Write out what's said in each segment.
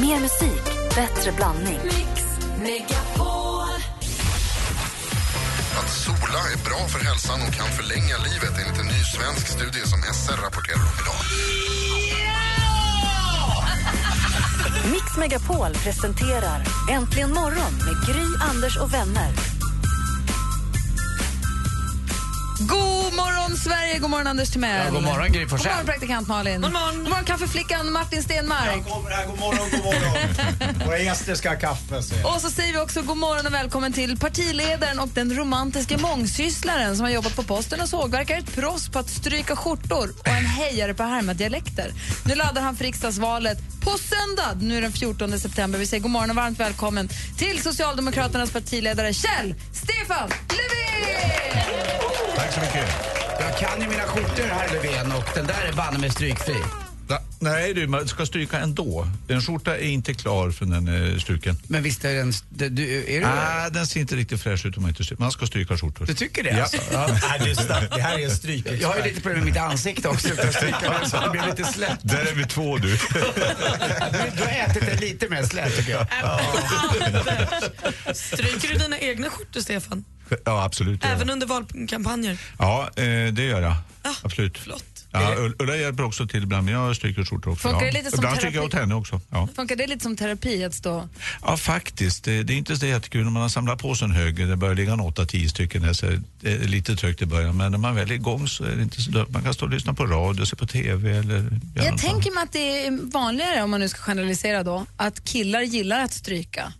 Mer musik, bättre blandning. Mix Megapol. Att sola är bra för hälsan och kan förlänga livet enligt en ny svensk studie som SR rapporterar om idag. Mix Megapol presenterar Äntligen morgon med Gry, Anders och vänner. God morgon, Sverige! God morgon, Anders Timell. Ja, god morgon, Gry God Forssell. morgon, praktikant Malin. God morgon, god morgon kaffeflickan Martin Stenmark. Jag kommer här, god morgon, god morgon. Våra gäster ska ha kaffe. Så. Och så säger vi också god morgon och välkommen till partiledaren och den romantiska mångsysslaren som har jobbat på posten och sågverk, är ett proffs på att stryka skjortor och en hejare på härma dialekter. Nu laddar han för riksdagsvalet på söndag, nu den 14 september. Vi säger god morgon och varmt välkommen till Socialdemokraternas partiledare Kjell Stefan Löfven! Tack så mycket. Jag kan ju mina skjortor, herr Löfven, och den där är banne mig strykfri. Nej du, man ska stryka ändå. En skjorta är inte klar för den är struken. Men visst är den... Du, är du, Ah, den ser inte riktigt fräsch ut om man inte stryker. Man ska stryka skjortor. du tycker det? Ja, Alltså? ja. Nej, du, det här är en stryk. Jag har ju lite problem med mitt ansikte också, utan att stryka den, så det blir lite slätt. Där är vi två du. Du har ätit det lite mer slätt, tycker jag. Stryker du dina egna skjortor, Stefan? Ja, absolut. Ja, Även under valkampanjer? ja eh, det gör jag. Absolut. Flott. Ja, Ull- Ulla hjälper också till ibland, men jag stryker skjortor också. Funkar ja. det lite som ibland terapi? stryker jag åt henne också. Ja. Funkar det lite som terapi att stå... ja, faktiskt. Det, det är inte så jättekul när man har samlat på sig en hög. Det börjar ligga en 8-10 stycken där, så det är lite trögt i början. Men när man väl är igång så är det inte så. Man kan stå och lyssna på radio, se på TV eller... Jag tänker mig att det är vanligare, om man nu ska generalisera då, att killar gillar att stryka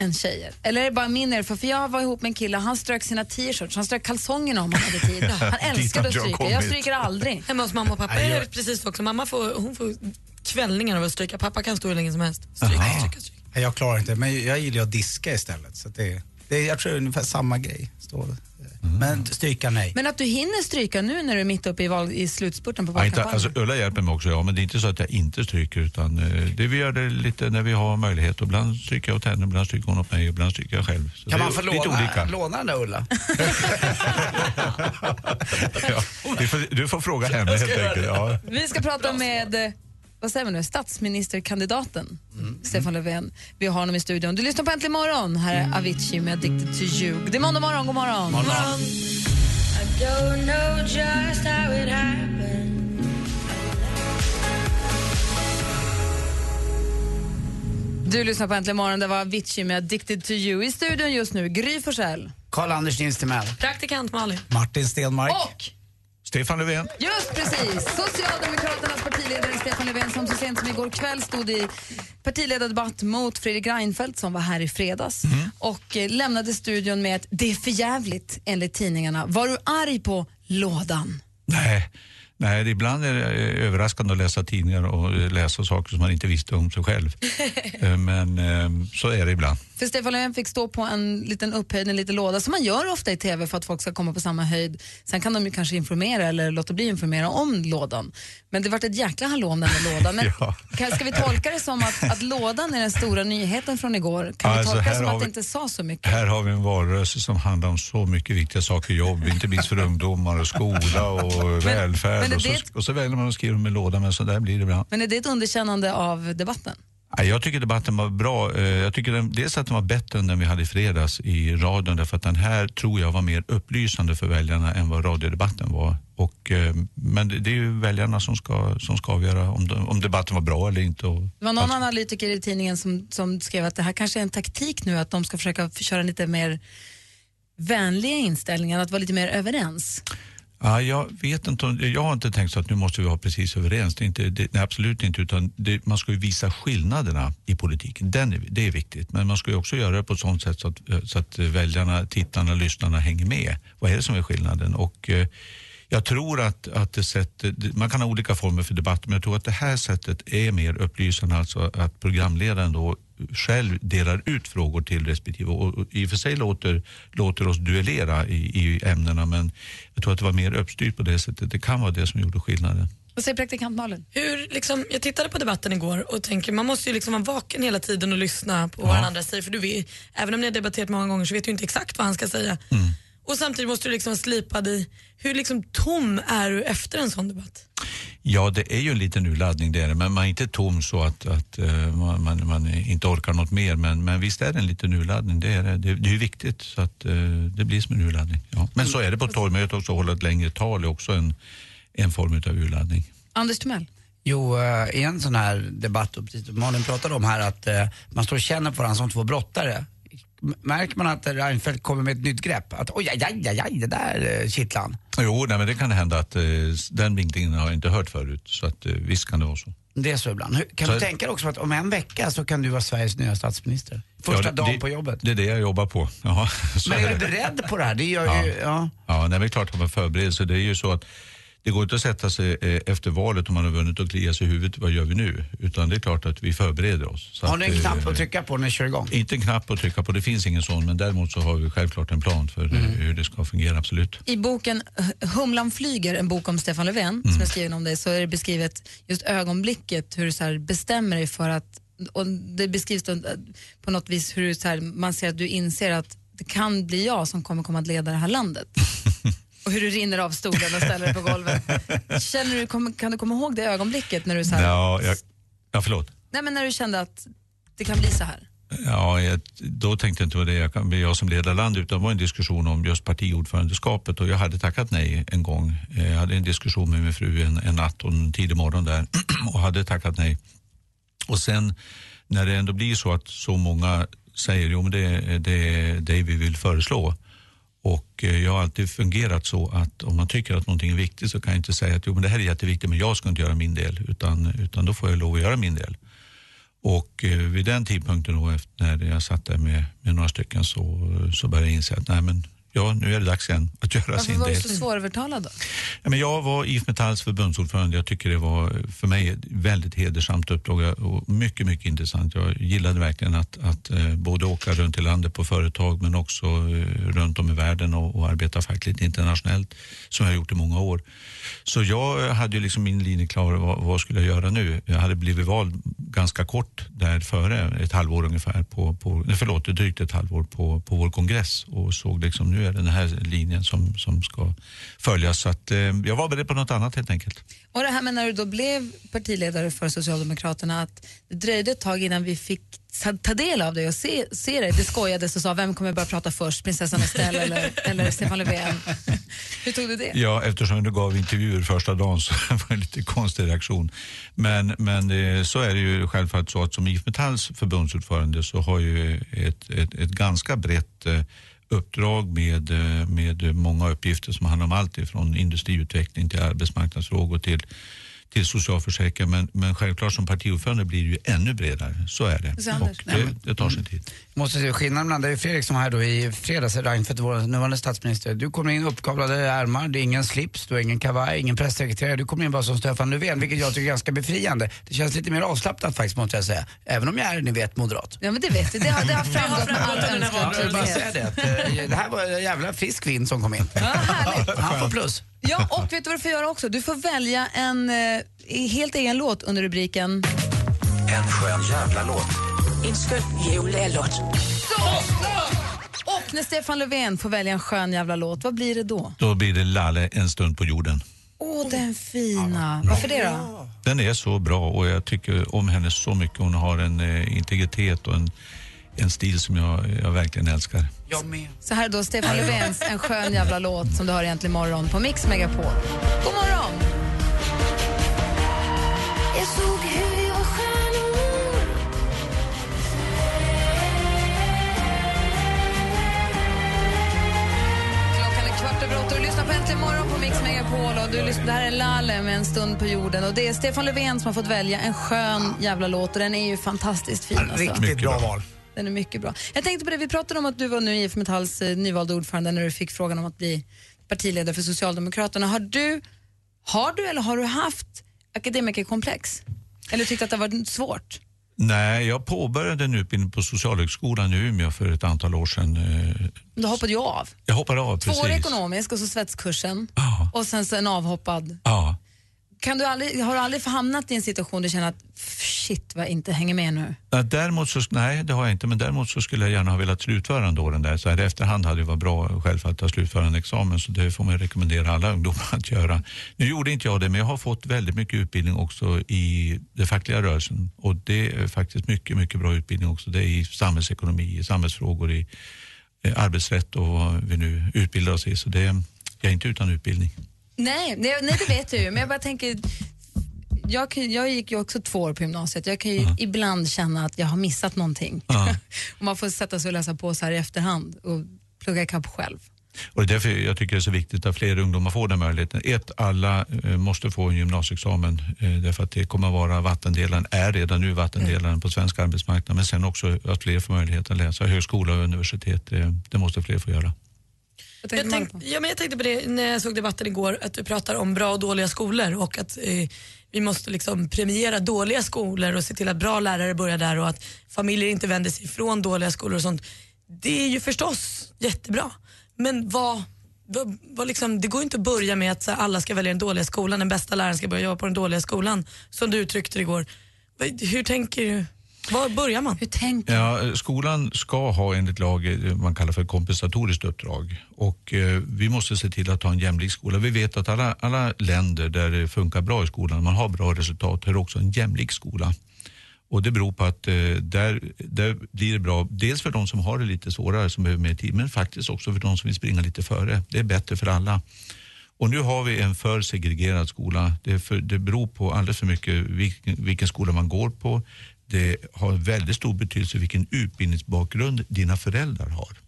än tjejer. Eller är det bara min erfarenhet? För jag var ihop med en kille, han strök sina t-shirts, han strök kalsongerna om han hade tid. Han älskade att stryka, jag stryker aldrig. Hemma hos mamma och pappa är det precis så också. Mamma får, hon får kvällningar av att stryka. Pappa kan stå hur länge som helst. Stryka, stryka, stryka. Jag klarar inte men jag gillar att diska istället. Så det, det, jag tror det är ungefär samma grej. Står det. Men stryka nej. Men att du hinner stryka nu när du är mitt uppe i, val, i slutspurten på Ja, inte, valkampanjen. alltså, Ulla hjälper mig också, ja, men det är inte så att jag inte stryker utan eh, det vi gör det lite när vi har möjlighet. Och ibland stryker jag åt henne, ibland stryker hon åt mig, ibland stryker jag själv. Så Kan man få låna, olika. låna den där Ulla? ja, du, får, du får fråga henne helt enkelt. Ja. Vi ska prata med eh, vad säger vi nu, statsministerkandidaten Stefan Löfven. Vi har honom i studion. Du lyssnar på Äntligen morgon. Här är Avicii med Addicted to you. Det är måndag morgon, god morgon. Du lyssnar på Äntligen morgon. Det var Avicii med Addicted to you. I studion just nu, Gry Forssell. Karl-Anders Nils Timell. Praktikant Malin. Martin Stenmark. Och Stefan Löfven. Just precis! Socialdemokraternas partiledare Stefan Löfven som så sent som igår kväll stod i partiledardebatt mot Fredrik Reinfeldt som var här i fredags och eh, lämnade studion med att det är för jävligt enligt tidningarna. Var du arg på lådan? Nej. Nej, det- ibland är det eh, överraskande att läsa tidningar och eh, läsa saker som man inte visste om sig själv. Eh, Men eh, så är det ibland. För Stefan Löfven fick stå på en liten upphöjd, en liten låda som man gör ofta i TV för att folk ska komma på samma höjd. Sen kan de ju kanske informera eller låta bli informera om lådan. Men det vart ett jäkla hallå om den där lådan. Men Ja. ska vi tolka det som att, att lådan är den stora nyheten från igår? Kan vi Alltså, tolka det som att det vi- inte sa så mycket? Här har vi en valrörelse som handlar om så mycket viktiga saker, jobb, inte minst för ungdomar och skola och välfärd. men är och, så, det- och så väljer man att skriva dem i lådan, men så där blir det ibland. Men är det ett underkännande av debatten? Jag tycker debatten var bra. Eh, Jag tycker den, dels att den var bättre än den vi hade i fredags i radion därför att den här tror jag var mer upplysande för väljarna än vad radiodebatten var. Och, eh, men det, är ju väljarna som ska, som ska avgöra om, de, om debatten var bra eller inte. Det var någon analytiker i tidningen som, som skrev att det här kanske är en taktik nu att de ska försöka köra lite mer vänliga inställningar, att vara lite mer överens. Ja, jag vet inte, om- jag har inte tänkt så att nu måste vi vara precis överens. Det är inte, det, nej, absolut inte, utan det, man ska ju visa skillnaderna i politiken. Den är, det är viktigt, men man ska ju också göra det på ett sådant sätt så att, så att väljarna, tittarna, lyssnarna hänger med. Vad är det som är skillnaden? Och, eh, jag tror att, att det sättet, man kan ha olika former för debatt, men jag tror att det här sättet är mer upplysande, alltså att programledaren då själv delar ut frågor till respektive och, och i och för sig låter, låter oss duellera i, i ämnena, men jag tror att det var mer uppstyrt på det sättet. Det kan vara det som gjorde skillnaden. Vad säger praktikant Malin? Hur, liksom, jag tittade på debatten igår och tänker man måste ju liksom vara vaken hela tiden och lyssna på vad den andra säger. För du vet, även om ni har debatterat många gånger så vet du inte exakt vad han ska säga. Och samtidigt måste du liksom vara slipad i, hur liksom tom är du efter en sån debatt? Ja, det är ju en liten urladdning det men man är inte tom så att, att eh, man, man, man inte orkar något mer. Men, men visst är det en liten urladdning, det är det. Det, det är viktigt så att eh, det blir som en urladdning. Ja. Men så är det på torgmöte också, hålla ett längre tal är också en, en form av urladdning. Anders Timell. Jo, eh, i en sån här debatt, och precis som Malin pratade om här, att man står och känner på varandra som två brottare. Märker man att Reinfeldt kommer med ett nytt grepp? Att oj, aj, aj, aj, aj det där eh, kittlar han. Jo, nej, men det kan hända att eh, den vinklingen har jag inte hört förut. Så att, eh, visst kan det vara så. Det är så ibland. Hur- Kan Så- du tänka dig också att om en vecka så kan du vara Sveriges nya statsminister? Första Ja, det- dagen på jobbet. Det är det jag jobbar på. Så Men är är du beredd på det här? Det gör ju, ja. Ja, nej, men det är klart att man förbereder sig. Det är ju så att det går inte att sätta sig eh, efter valet om man har vunnit och klia sig i huvudet. Vad gör vi nu? Utan det är klart att vi förbereder oss. Så Har att, du en eh, knapp att trycka på när ni kör igång? Inte en knapp att trycka på, det finns ingen sån. Men däremot så har vi självklart en plan för eh, Mm. hur det ska fungera, absolut. I boken Humlan flyger, en bok om Stefan Löfven, som är skriven om dig, så är det beskrivet just ögonblicket, hur du så här bestämmer dig för att, och det beskrivs eh, på något vis hur du så här, man ser att du inser att det kan bli jag som kommer komma att leda det här landet. och hur du rinner av stolen och ställer dig på golvet. Känner du, kan du komma ihåg det ögonblicket när du så här, Ja, jag, ja, förlåt. nej men när du kände att det kan bli så här? Ja, jag, då tänkte jag inte på det jag kan jag som leder land utan det var en diskussion om just partiordförandeskapet och jag hade tackat nej en gång. Jag hade en diskussion med min fru en, en natt och en tidig morgon där och hade tackat nej. Och sen när det ändå blir så att så många säger jo men det, det är det vi vill föreslå och eh, jag har alltid fungerat så att om man tycker att någonting är viktigt så kan jag inte säga att jo, men det här är jätteviktigt men jag ska inte göra min del utan, utan då får jag lov att göra min del. Och eh, vid den tidpunkten då, när jag satt där med, med några stycken så, så började jag inse att nej, men, ja, nu är det dags igen att göra Varför sin var du del. så svårövertalad då? Ja, men jag var IF Metalls förbundsordförande. Jag tycker det var för mig ett väldigt hedersamt uppdrag och mycket, mycket intressant. Jag gillade verkligen att, att eh, både åka runt i landet på företag men också eh, runt om i världen och, och arbeta fackligt internationellt som jag har gjort i många år. Så jag hade ju liksom min linje klar. Vad, vad skulle jag göra nu? Jag hade blivit vald ganska kort där före, ett halvår ungefär, på, på, förlåt, drygt ett halvår på, på vår kongress och såg liksom nu är det den här linjen som, som ska följas. Så att, eh, jag var beredd på något annat helt enkelt. Och det här med när du då blev partiledare för Socialdemokraterna, att det dröjde ett tag innan vi fick ta- del av det och se, se det. Det skojades och sa, vem kommer börja prata först? Prinsessan Estelle eller, eller Stefan Löfven? Hur tog du det? Ja, eftersom du gav intervjuer första dagen så var det en lite konstig reaktion. Men, men eh, så är det ju självfallet så att som IF Metalls förbundsordförande så har ju ett, ett, ett ganska brett eh, uppdrag med, eh, med många uppgifter som handlar om allt ifrån industriutveckling till arbetsmarknadsfrågor till till socialförsäkringar men, men självklart som partiordförande blir det ju ännu bredare. Så är det. Så? Och det, det tar sin tid. Måste säga, skillnaden mellan dig och Fredrik som här då i fredags, Reinfeldt, vår nuvarande statsminister. Du kommer in uppkavlade ärmar, det är ingen slips, du har ingen kavaj, ingen pressekreterare. Du kommer in bara som Stefan Löfven, vilket jag tycker är ganska befriande. Det känns lite mer avslappnat faktiskt måste jag säga. Även om jag är, ni vet, moderat. Ja men det vet vi, det har, det har framgått med all önskvärd Jag vill bara tydlighet. säga det, att, eh, det här var en jävla frisk vind som kom in. Ja, härligt. Han får plus. Ja, och vet du vad du får göra också? Du får välja en eh, helt egen låt under rubriken En skön jävla låt. En skön jullåt. Och när Stefan Löfven får välja en skön jävla låt, vad blir det då? Då blir det Lalle en stund på jorden. Åh, den fina. Varför det då? Den är så bra och jag tycker om henne så mycket. Hon har en eh, integritet och en, en stil som jag, jag verkligen älskar. Jag med. Så här är då Stefan Löfvens En skön jävla låt som du har egentligen morgon på Mix Megapol. God morgon! Jag såg hur vi var stjärnor Klockan är kvart över åtta och du lyssnar på Äntligen morgon på Mix Megapol. Och du lyssnar, det här är Lalle med En stund på jorden. Och det är Stefan Löfven som har fått välja en skön jävla låt och den är ju fantastiskt fin. Alltså. Riktigt bra. val. Den är mycket bra. Jag tänkte på det, vi pratade om att du var nu IF Metalls eh, nyvalda ordförande när du fick frågan om att bli partiledare för Socialdemokraterna. Har du, har du eller har du haft akademikerkomplex? Eller tyckt att det varit svårt? Nej, jag påbörjade en utbildning på Socialhögskolan i Umeå för ett antal år sedan. Eh, Du hoppade ju av. Jag hoppade av Två precis. år ekonomisk och så svetskursen Ja. och sen så en avhoppad. Ja. Kan du aldrig, har du aldrig hamnat i en situation där du känner att shit vad jag inte hänger med nu? Ja, däremot så, nej, det har jag inte, men däremot så skulle jag gärna ha velat slutföra ändå den där. Så här i efterhand hade det varit bra själv att ta slutförandeexamen, så det får man rekommendera alla ungdomar att göra. Nu gjorde inte jag det, men jag har fått väldigt mycket utbildning också i den fackliga rörelsen och det är faktiskt mycket, mycket bra utbildning också. Det är i samhällsekonomi, i samhällsfrågor, i eh, arbetsrätt och vad vi nu utbildar oss i. Så det, jag är inte utan utbildning. Nej, nej, nej det vet jag ju, men jag bara tänker jag, kan, jag gick ju också två år på gymnasiet. Jag kan ju ibland känna att jag har missat någonting. Och man får sätta sig och läsa på så här i efterhand och plugga ikapp själv. Och det är därför jag tycker det är så viktigt att fler ungdomar får den möjligheten. Ett, alla eh, måste få en gymnasieexamen eh, därför att det kommer att vara vattendelaren, är redan nu vattendelaren på svensk arbetsmarknad. Men sen också att fler får möjlighet att läsa högskola och universitet. Det, det måste fler få göra. Vad tänkte Jag, tänk, ja, men jag tänkte på det när jag såg debatten igår, att du pratar om bra och dåliga skolor och att eh, vi måste liksom premiera dåliga skolor och se till att bra lärare börjar där och att familjer inte vänder sig ifrån dåliga skolor och sånt. Det är ju förstås jättebra, men vad, vad, vad liksom, det går ju inte att börja med att här, alla ska välja den dåliga skolan, den bästa läraren ska börja jobba på den dåliga skolan, som du uttryckte det igår. Hur tänker du? Var börjar man? Hur tänker Ja, skolan ska ha enligt lag eh, man kallar för kompensatoriskt uppdrag och eh, vi måste se till att ha en jämlik skola. Vi vet att alla, alla länder där det funkar bra i skolan, man har bra resultat, har också en jämlik skola. Och det beror på att eh, där, där blir det bra, dels för de som har det lite svårare, som behöver mer tid, men faktiskt också för de som vill springa lite före. Det är bättre för alla. Och nu har vi en för segregerad skola. Det, för, det beror på alldeles för mycket vilken, vilken skola man går på. Det har väldigt stor betydelse vilken utbildningsbakgrund dina föräldrar har.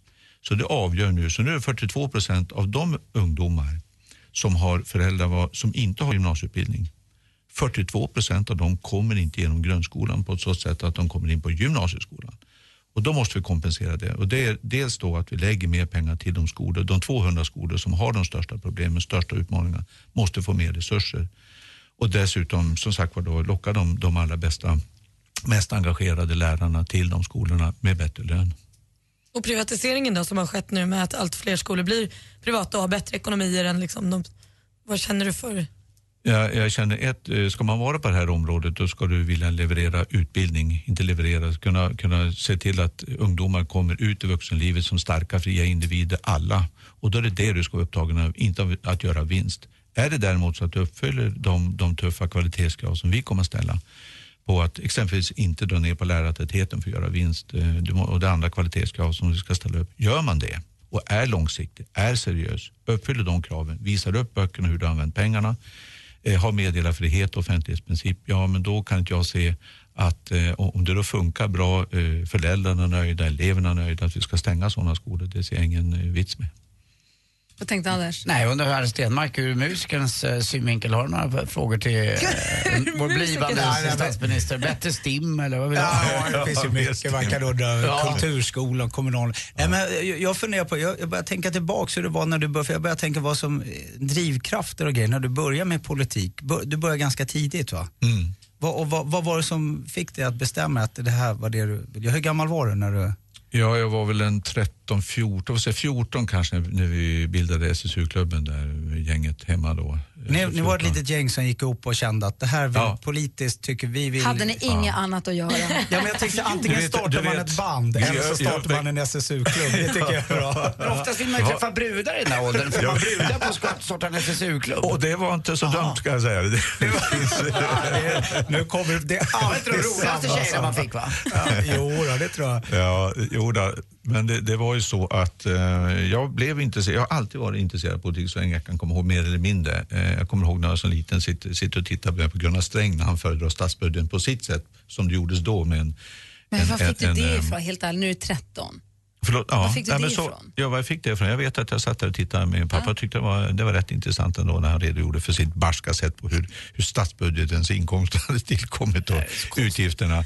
Så det avgör nu. Så nu är det 42 procent av de ungdomar som har föräldrar som inte har gymnasieutbildning. 42 procent av dem kommer inte genom grundskolan på ett så sätt att de kommer in på gymnasieskolan. Och då måste vi kompensera det. Och det är dels då att vi lägger mer pengar till de skolor, de 200 skolor som har de största problemen, största utmaningarna, måste få mer resurser. Och dessutom som sagt var då locka de, de allra bästa, mest engagerade lärarna till de skolorna med bättre lön. Och privatiseringen då som har skett nu med att allt fler skolor blir privata och har bättre ekonomier än liksom de, vad känner du för? Jag, jag känner ett, eh, ska man vara på det här området då ska du vilja leverera utbildning, inte leverera, kunna, kunna se till att ungdomar kommer ut i vuxenlivet som starka fria individer, alla. Och då är det det du ska vara upptagen av, inte av att göra vinst. Är det däremot så att du uppfyller de, de tuffa kvalitetskrav som vi kommer att ställa på att exempelvis inte dra ner på lärartätheten för att göra vinst eh, och det andra kvalitetskrav som du ska ställa upp. Gör man det och är långsiktig, är seriös, uppfyller de kraven, visar upp böckerna hur du använt pengarna, eh, har meddelarfrihet och offentlighetsprincip, ja men då kan inte jag se att eh, om det då funkar bra, eh, föräldrarna är nöjda, eleverna är nöjda, att vi ska stänga sådana skolor, det ser jag ingen eh, vits med. Vad tänkte Anders? Nej, jag undrar hur Stenmark ur musikerns eh, synvinkel har några frågor till eh, vår blivande statsminister. Bättre STIM eller vad vill du? Ja, det finns ju mycket. Man kan undra Ja. kulturskolan, kommunal... Nej, men jag, jag funderar på, jag, jag börjar tänka tillbaka hur det var när du började, för jag börjar tänka vad som eh, drivkrafter och grejer när du börjar med politik. Bör, du börjar ganska tidigt va? Vad, och vad, vad var det som fick dig att bestämma att det här var det du ville? Hur gammal var du när du... Ja, jag var väl en 13, 14, 14 kanske när vi bildade SSU-klubben där, gänget hemma då. Ni, ni var ett 14. litet gäng som gick ihop och kände att det här vill, Ja. politiskt tycker vi vill... Hade ni inget annat att göra? Ja, men jag tänkte antingen vet- startar man vet- ett band Ja, eller så ja, startar ja, man en SSU-klubb. Det tycker jag är bra. Men oftast vill man ju träffa brudar i den här åldern. Får man brudar på att starta en SSU-klubb? Och det var inte så dumt ska jag säga. Det, det finns, Ja, nu kommer det Det var inte de roligaste tjejerna man fick va? Ja, jo, då, det tror jag. Ja, jo då, men det, det var ju så att eh, jag blev intresserad. Jag har alltid varit intresserad av politik så länge jag kan komma ihåg mer eller mindre. Eh, jag kommer ihåg när jag så liten, sitter, sitter och tittar på Gunnar Sträng när han föredrar statsbudgeten på sitt sätt som det gjordes då med en... Men en, var fick du en- det en, ifrån? Helt ärligt, nu är du 13. Förlåt, ja. Var fick du det så, ifrån? Ja, var jag fick det ifrån? Jag vet att jag satt där och tittade med min pappa och tyckte det var, det var rätt intressant ändå när han redogjorde för sitt barska sätt på hur, hur statsbudgetens inkomster hade tillkommit och utgifterna.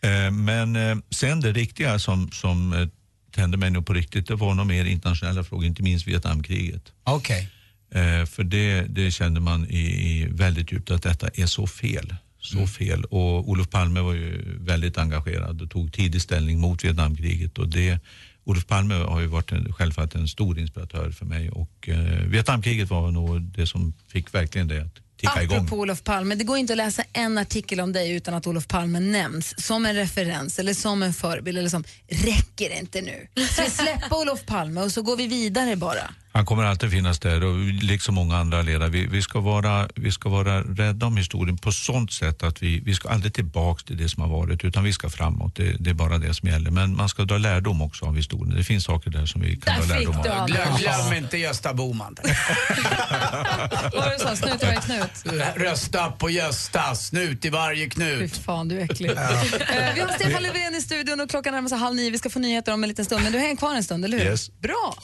Eh, Men eh, sen det riktiga som, som eh, tände mig nog på riktigt, det var nog mer internationella frågor, inte minst Vietnamkriget. Okej. Eh, för det, det kände man i, i väldigt djupt att detta är så fel. Så fel. Och Olof Palme var ju väldigt engagerad och tog tidig ställning mot Vietnamkriget. Och det, Olof Palme har ju varit en, självfallet en stor inspiratör för mig och eh, Vietnamkriget var nog det som fick verkligen det att kicka igång. Apropå Olof Palme, det går inte att läsa en artikel om dig utan att Olof Palme nämns som en referens eller som en förebild. Eller som, räcker det inte nu? Ska vi släppa Olof Palme och så går vi vidare bara? Han kommer alltid finnas där och liksom många andra ledare. Vi, vi, ska vara, vi ska vara rädda om historien på sånt sätt att vi, vi ska aldrig tillbaks till det som har varit utan vi ska framåt. Det, det är bara det som gäller. Men man ska dra lärdom också av historien. Det finns saker där som vi kan Där dra lärdom av. Glöm, glöm inte Gösta Bohman. Vad var det du sa? Snut i varje knut? Rösta på Gösta, snut i varje Fy knut. fan, du är äcklig. Eh, vi har Stefan Löfven i studion och klockan närmar sig halv nio. Vi ska få nyheter om en liten stund, men du hänger kvar en stund, eller hur? Yes. Bra!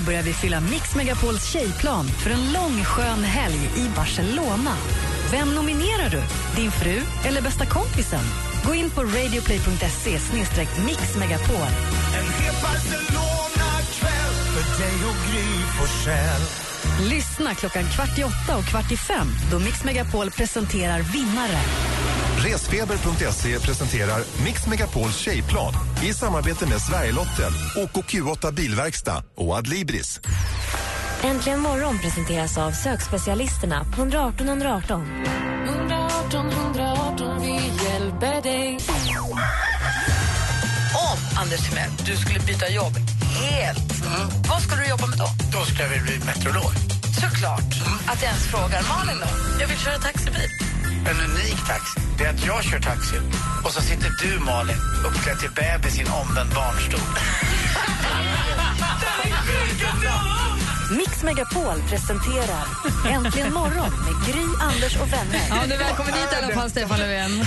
Nu börjar vi fylla Mix Megapols tjejplan för en lång skön helg i Barcelona. Vem nominerar du? Din fru eller bästa kompisen? Gå in på radioplay.se mixmegapol. Lyssna klockan kvart i åtta och kvart i fem då Mix Megapol presenterar vinnare. Resfeber.se presenterar Mix Megapols tjejplan i samarbete med Sverigelotten, OKQ8 Bilverkstad och Adlibris. Äntligen morgon presenteras av sökspecialisterna på 118 118. 118 118, vi hjälper dig. Om, Anders Timell, du skulle byta jobb helt, vad skulle du jobba med då? Då skulle jag bli meteorolog. Såklart. Att jag ens frågar. Malin då? Jag vill köra taxibil. En unik taxi, det är att jag kör taxi och så sitter du Malin uppklädd till bebis i en omvänd barnstol. Mix Megapol presenterar Äntligen morgon med Gry, Anders och vänner. Ja, du är välkommen hit i alla fall, Stefan Löfven.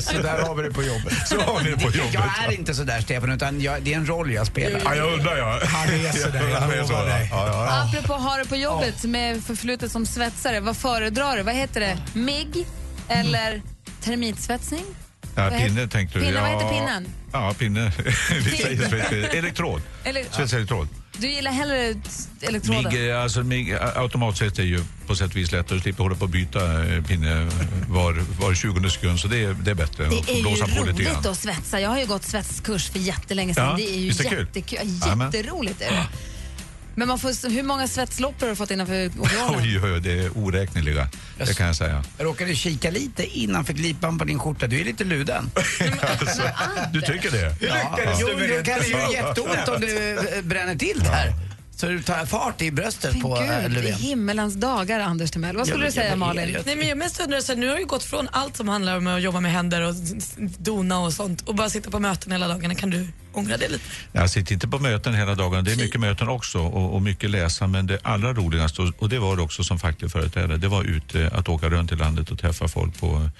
Så där har vi det på jobbet. Så har ni det på jobbet. Jag är inte så där Stefan, utan jag, det är en roll jag spelar. Ja, jag undrar jag. Han är så där, jag Han är lovar så, dig. Ja, ja, ja. Apropå ha det på jobbet med förflutet som svetsare, vad föredrar du? Vad heter det? MIG eller termitsvetsning? Ja, pinne tänkte du. Pinne, vad ja. heter pinnen? Ja, pinne. Vi säger svets- Elektrod. Eller, Svetselektrod. Du gillar hellre elektroden? MIG, alltså, MIG, automatsvets är ju på sätt och vis lättare. Du slipper hålla på och byta eh, pinne var, var 20 sekund. Så det är, det är bättre Det är ju roligt att svetsa. Jag har ju gått svetskurs för jättelänge sedan. Ja, det är ju det jättekul. Jätteroligt är det. Men man får, hur många svetsloppor har du fått innanför overallen? Oj, oj, oj, det är oräkneliga. Det kan jag säga. Jag råkade kika lite innanför glipan på din skjorta. Du är lite luden. Alltså, du tycker det? Ja. Jo, det kan ju göra jätteont om du eh, bränner till där. Så du tar fart i bröstet Men på eh, gud, Löfven. himmelens dagar, Anders Timell. Vad skulle Ja, du säga, Malin? Nej, men jag mest undrar, så här, nu har jag ju gått från allt som handlar om att jobba med händer och dona och sånt och bara sitta på möten hela dagarna. Kan du ångra det lite? Jag sitter inte på möten hela dagen. Det är mycket möten också och, och mycket läsa. Men det allra roligaste, och, det var det också som facklig företrädare, det var ute att åka runt i landet och träffa folk på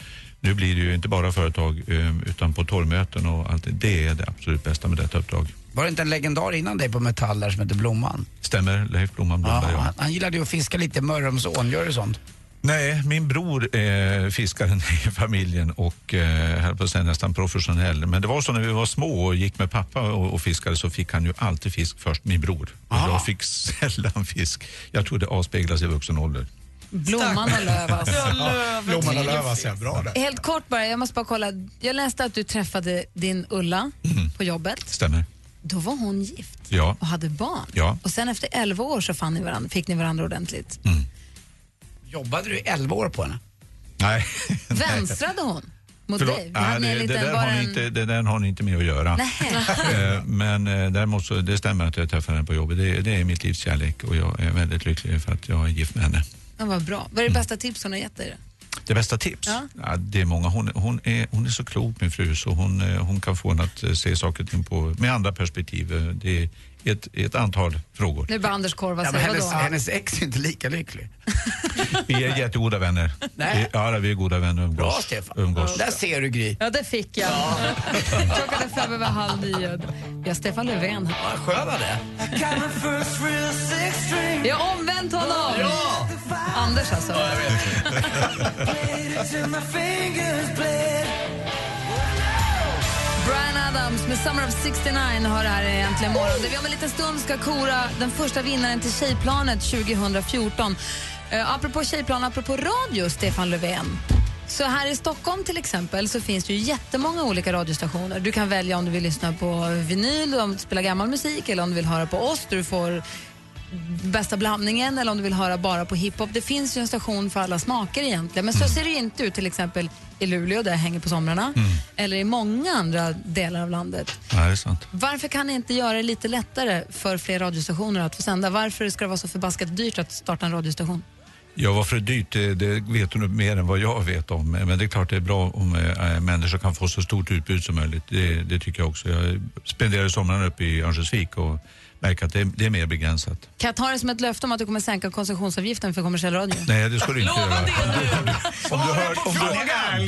nu blir det ju inte bara företag eh, utan på torgmöten och allt det. Det är det absolut bästa med detta uppdrag. Var det inte en legendar innan dig på Metall där som hette Blomman? Stämmer, Leif Blomman Ja, Blomberg. Ja, han, han gillade ju att fiska lite i Mörrumsån. Gör du sånt? Nej, min bror är fiskaren i familjen och eh, höll på att säga nästan professionell. Men det var så när vi var små och gick med pappa och, och fiskade så fick han ju alltid fisk först, min bror. Och jag fick sällan fisk. Jag tror det avspeglas i vuxen ålder. Blomman och löv alltså. Blomman och Lövas, ja. Bra där. Helt kort bara, jag måste bara kolla. Jag läste att du träffade din Ulla på jobbet. Stämmer? Då var hon gift Ja. och hade barn. Ja. Och sen efter 11 år så fann ni varandra, fick ni varandra ordentligt. Jobbade du i 11 år på henne? Nej. Vänstrade hon mot Förlåt. dig? Nej, det, där har ni en- inte, det där har ni inte med att göra. Eh, Men eh, däremot så, det stämmer att jag träffade henne på jobbet. Det, det är mitt livs kärlek och jag är väldigt lycklig för att jag är gift med henne. Ja, vad bra. Vad är det bästa tips hon har gett dig? då? Det bästa tips? Ja. Ja, det är många. Hon, hon, är, hon är så klok min fru så hon, eh, hon kan få en att eh, se saker och ting på, med andra perspektiv. Eh, Det är ett, ett antal frågor. Nu bara Anders Korva Ja, säger hennes, hennes ex är inte lika lycklig. Vi är jättegoda vänner. Nej. Vi, ja, vi är goda vänner och umgås. Bra Stefan. umgås. Där ser du Gry. Ja, det fick jag. Klockan är fem över halv nio. Vi har Stefan Löfven här. Ja, skön han är. Vi har omvänt honom! Ja! Anders alltså. Brian Adams med Summer of 69 har det här i Äntligen morgon. Där vi om en liten stund ska kora den första vinnaren till Tjejplanet 2014. Uh, apropå Tjejplan, apropå radio, Stefan Löfven. Så här i Stockholm till exempel så finns det ju jättemånga olika radiostationer. Du kan välja om du vill lyssna på vinyl, om du spelar gammal musik eller om du vill höra på oss. Du får bästa blandningen eller om du vill höra bara på hiphop. Det finns ju en station för alla smaker egentligen. Men så ser det inte ut till exempel i Luleå där jag hänger på somrarna eller i många andra delar av landet. Ja, det är sant. Varför kan ni inte göra det lite lättare för fler radiostationer att få sända? Varför ska det vara så förbaskat dyrt att starta en radiostation? Ja, varför det är dyrt, det, det vet du mer än vad jag vet om. Men det är klart det är bra om äh, människor kan få så stort utbud som möjligt. Det, det tycker jag också. Jag spenderade sommaren uppe i Örnsköldsvik och märker att det, det är mer begränsat. Kan jag ta det som ett löfte om att du kommer sänka konsumtionsavgiften för kommersiell radio? Nej, det ska du inte Lova göra. det nu! Om du, hör, om, du,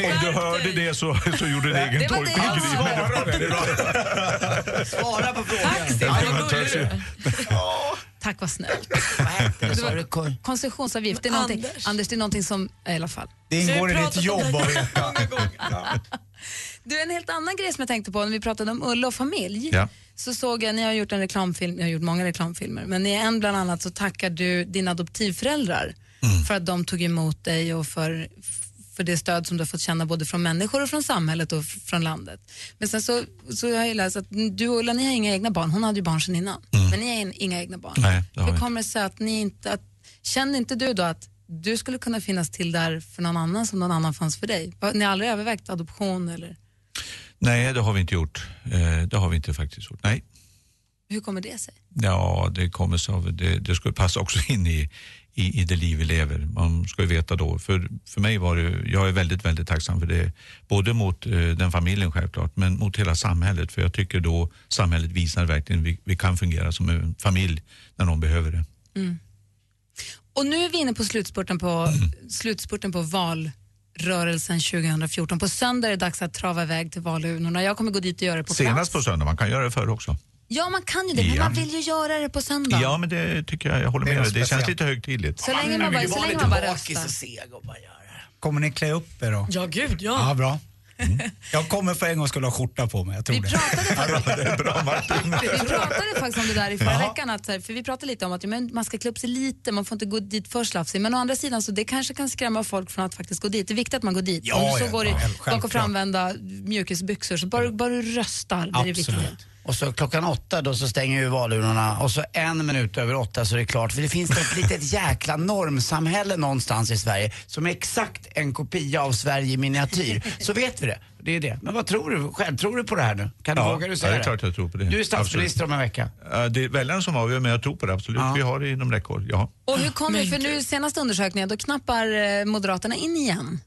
om du hörde det så, så gjorde din egen Det var tolkning. det jag Svara på frågan. Tack Stefan, du är. Tack, vad snällt. Det? Det du? Konsumtionsavgift, det är någonting, Anders. Anders, det är någonting som, i alla fall. Det ingår i ditt jobb det att veta. Du, en helt annan grej som jag tänkte på när vi pratade om Ulla och familj. Ja. Så såg jag, ni har gjort en reklamfilm, ni har gjort många reklamfilmer, men i en bland annat så tackar du dina adoptivföräldrar för att de tog emot dig och för, för det stöd som du har fått känna både från människor och från samhället och från landet. Men sen så, så har jag läst att du och Ulla, ni har inga egna barn, hon hade ju barn sedan innan, men ni har in- inga egna barn. Nej, det Hur kommer det sig att ni inte, att, känner inte du då att du skulle kunna finnas till där för någon annan som någon annan fanns för dig? Ni har aldrig övervägt adoption eller? Nej, det har vi inte gjort. Eh, det har vi inte faktiskt gjort. Nej. Hur kommer det sig? Ja, det kommer sig av, det, det ska ju passa också in i, i, i det liv vi lever. Man ska ju veta då, för, för mig var det, jag är väldigt, väldigt tacksam för det. Både mot eh, den familjen självklart, men mot hela samhället. För jag tycker då samhället visar verkligen vi, vi kan fungera som en familj när någon behöver det. Och nu är vi inne på slutspurten på, Mm. slutspurten på valrörelsen 2014. På söndag är det dags att trava iväg till valurnorna. Jag kommer gå dit och göra det på Senast plats. på söndag, man kan göra det förr också. Ja, man kan ju det, men Ja. man vill ju göra det på söndag. Ja, men det tycker jag, jag håller Det med dig. Det känns speciellt. lite högtidligt. Så länge man bara, så länge man bara röstar. det. Kommer ni klä upp er då? Ja, gud Ja, ja. bra. Jag kommer för en gång skulle ha skjorta på mig, jag tror Vi det. pratade, faktiskt, bra vi pratade faktiskt om det där i förra veckan, att, för vi pratade lite om att men man ska klä upp sig lite, man får inte gå dit för slafsig. Men å andra sidan så det kanske kan skrämma folk från att faktiskt gå dit. Det är viktigt att man går dit. Ja, om du så ja, går i ja, bak självklart. och framvända mjukisbyxor, så bara, bara du röstar, det är det viktiga. Absolut. Och så klockan åtta då så stänger ju valurnorna och så en minut över åtta så är det klart. För det finns ett litet jäkla normsamhälle någonstans i Sverige som är exakt en kopia av Sverige i miniatyr. Så vet vi det. Det är det. Men vad tror du själv? Tror du på det här nu? Kan du, Ja, du ja, säga det är klart jag tror på det. Du är statsminister om en vecka. Ja, Det är väljaren som avgör, men jag tror på det absolut. Ja. Vi har det inom räckhåll, ja. Och hur kommer det, för nu senaste undersökningen, då knappar eh, Moderaterna in igen.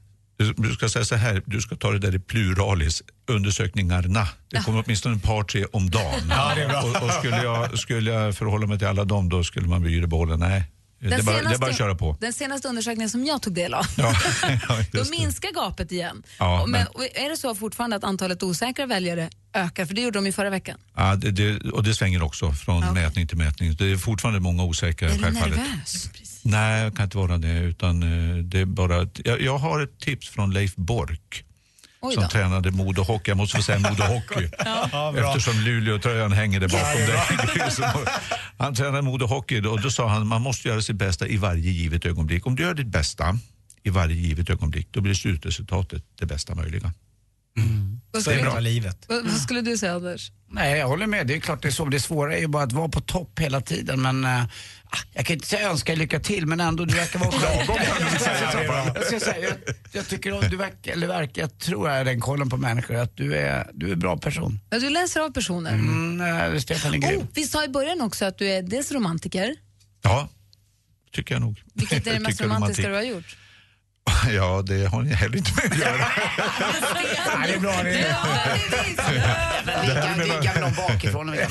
Du ska säga så här, du ska ta det där i pluralis, undersökningarna. Det kommer åtminstone ett par, tre om dagen. Ja, det är bra. Och, och skulle, jag, skulle jag förhålla mig till alla dem, då skulle man bli bollen. Nej, det är, bara, det bara köra på. den senaste undersökningen som jag tog del av, Ja, då minskar gapet igen. Ja, men, men- är det så fortfarande att antalet osäkra väljare ökar? För det gjorde de ju förra veckan. Ja, det, det, och det svänger också från Ja. mätning till mätning. Det är fortfarande många osäkra Är du självfallet. nervös? Nej, jag kan inte vara det. Utan, eh, det bara, jag, jag har ett tips från Leif Bork. Som tränade Modo Hockey. Jag måste få säga Modo Hockey. Ja. Eftersom Luleå-tröjan hänger där bakom dig. Han tränade Modo Hockey och då sa han man måste göra sitt bästa i varje givet ögonblick. Om du gör ditt bästa i varje givet ögonblick då blir slutresultatet det bästa möjliga. Vad Så är skulle, bra livet. vad, vad skulle du säga Anders? Nej, jag håller med. Det är klart det är så. Det svåra är ju bara att vara på topp hela tiden. Men äh, jag kan inte säga önska lycka till, men ändå, du verkar vara lagom. jag, ska säga, jag, jag tycker att du verkar, eller verkar, jag tror jag har den kollen på människor, att du är, du är en bra person. Ja, du läser av personer. Mm, äh, Stefan är grym. Oh, vi sa i början också att du är dels romantiker, Ja, tycker jag nog. vilket är det mest romantiska romantik. du har gjort? Ja, det har ni heller inte med att göra. Ja, det är bra det. Men vi kan ligga med någon bakifrån. vi Nej,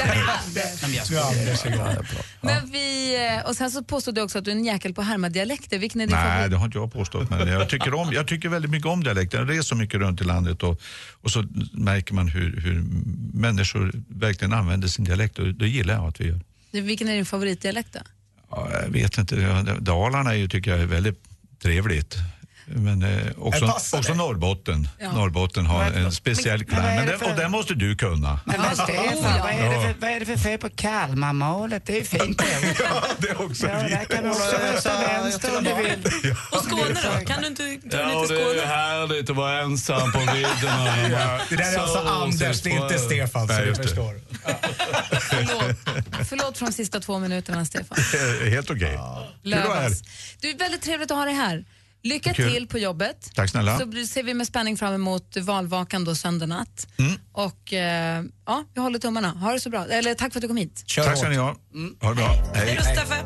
men jag det är skojar. bra. Men vi, eh, och sen så påstod du också att du är en jäkel på att härma dialekter. Vilken är din Nej, favorit? det har inte jag påstått. Men jag, tycker om, jag tycker väldigt mycket om dialekten. Jag reser mycket runt i landet och, och så märker man hur, hur människor verkligen använder sin dialekt och det gillar jag att vi gör. Vilken är din favoritdialekt då? Ja, jag vet inte, Dalarna är ju, tycker jag är väldigt trevligt. Men eh, också, också. Norrbotten. Ja. Norrbotten har Men- en speciell men- klang. men vad är Men det den, för- och den måste du kunna. Men, men Stefan, ja. vad, är det för, vad är det för fel på Kalmarmålet? Det är ju fint det. Ja, det är också Ja, där kan du också rösta vänster om du vill. Och Skåne då? Kan du inte, kan du inte Skåne? härligt att vara ensam på vidderna. Det där är alltså Anders, det är inte Stefan, Nej, du det. förstår. Förlåt. Förlåt för de sista två minuterna, Stefan. Helt okej. Lövas. Du, är väldigt trevligt att ha dig här. Lycka Kul. till på jobbet. Tack snälla. Så ser vi med spänning fram emot valvakan då söndag natt. Mm. Och eh, ja, vi håller tummarna. Ha det så bra. Eller tack för att du kom hit. Kör Tack ska ni ha. Ha det bra. Hej Hej. då Steffe!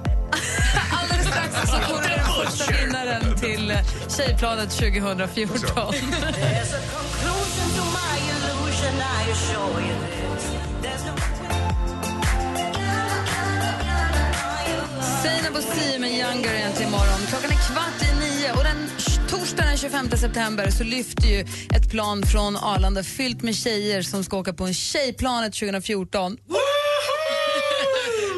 Alldeles strax så du den första vinnaren till Tjejplanet 2014. Seinabo Sia med Younger är till imorgon. Klockan är kvart i nio och den torsdagen den 25 september så lyfter ju ett plan från Arlanda fyllt med tjejer som ska åka på en Tjejplanet 2014.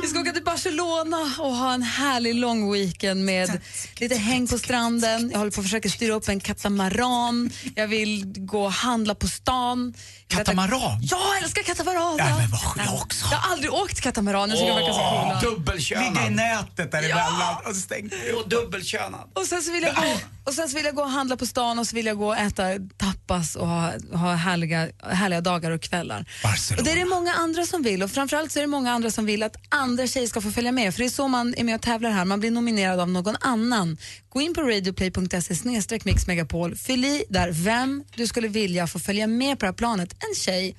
Vi ska åka till Barcelona och ha en härlig lång weekend med lite häng på stranden. Jag håller på att försöka styra upp en katamaran. Jag vill gå och handla på stan. Katamaran? Ja, jag älskar katamaran. Ja, men vad jag också. Jag har aldrig åkt katamaran. Jag tycker verkar så coola. Ligga i Dubbelkönad. nätet däremellan och stänga Och dubbelkönad. Och sen, så vill jag gå, och sen vill jag gå och handla på stan och så vill jag gå och äta tapas och ha, ha härliga, härliga dagar och kvällar. Barcelona. Och det är det många andra som vill och framförallt så är det många andra som vill att andra tjejer ska få följa med för det är så man är med och tävlar här. Man blir nominerad av någon annan. Gå in på radioplay.se mixmegapol. Fyll i där vem du skulle vilja få följa med på det här planet. En tjej,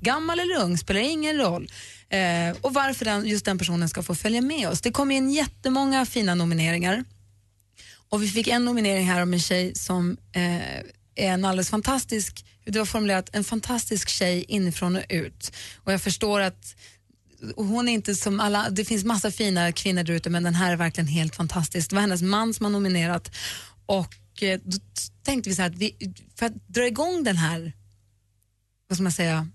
gammal eller ung, spelar ingen roll. Eh, och varför den, just den personen ska få följa med oss. Det kommer in jättemånga fina nomineringar. Och vi fick en nominering här om en tjej som eh, är en alldeles fantastisk, det var formulerat, en fantastisk tjej inifrån och ut. Och jag förstår att och hon är inte som alla, det finns massa fina kvinnor där ute men den här är verkligen helt fantastisk. Det var hennes man som har nominerat och eh, då tänkte vi så här att vi, för att dra igång den här, vad ska man säga,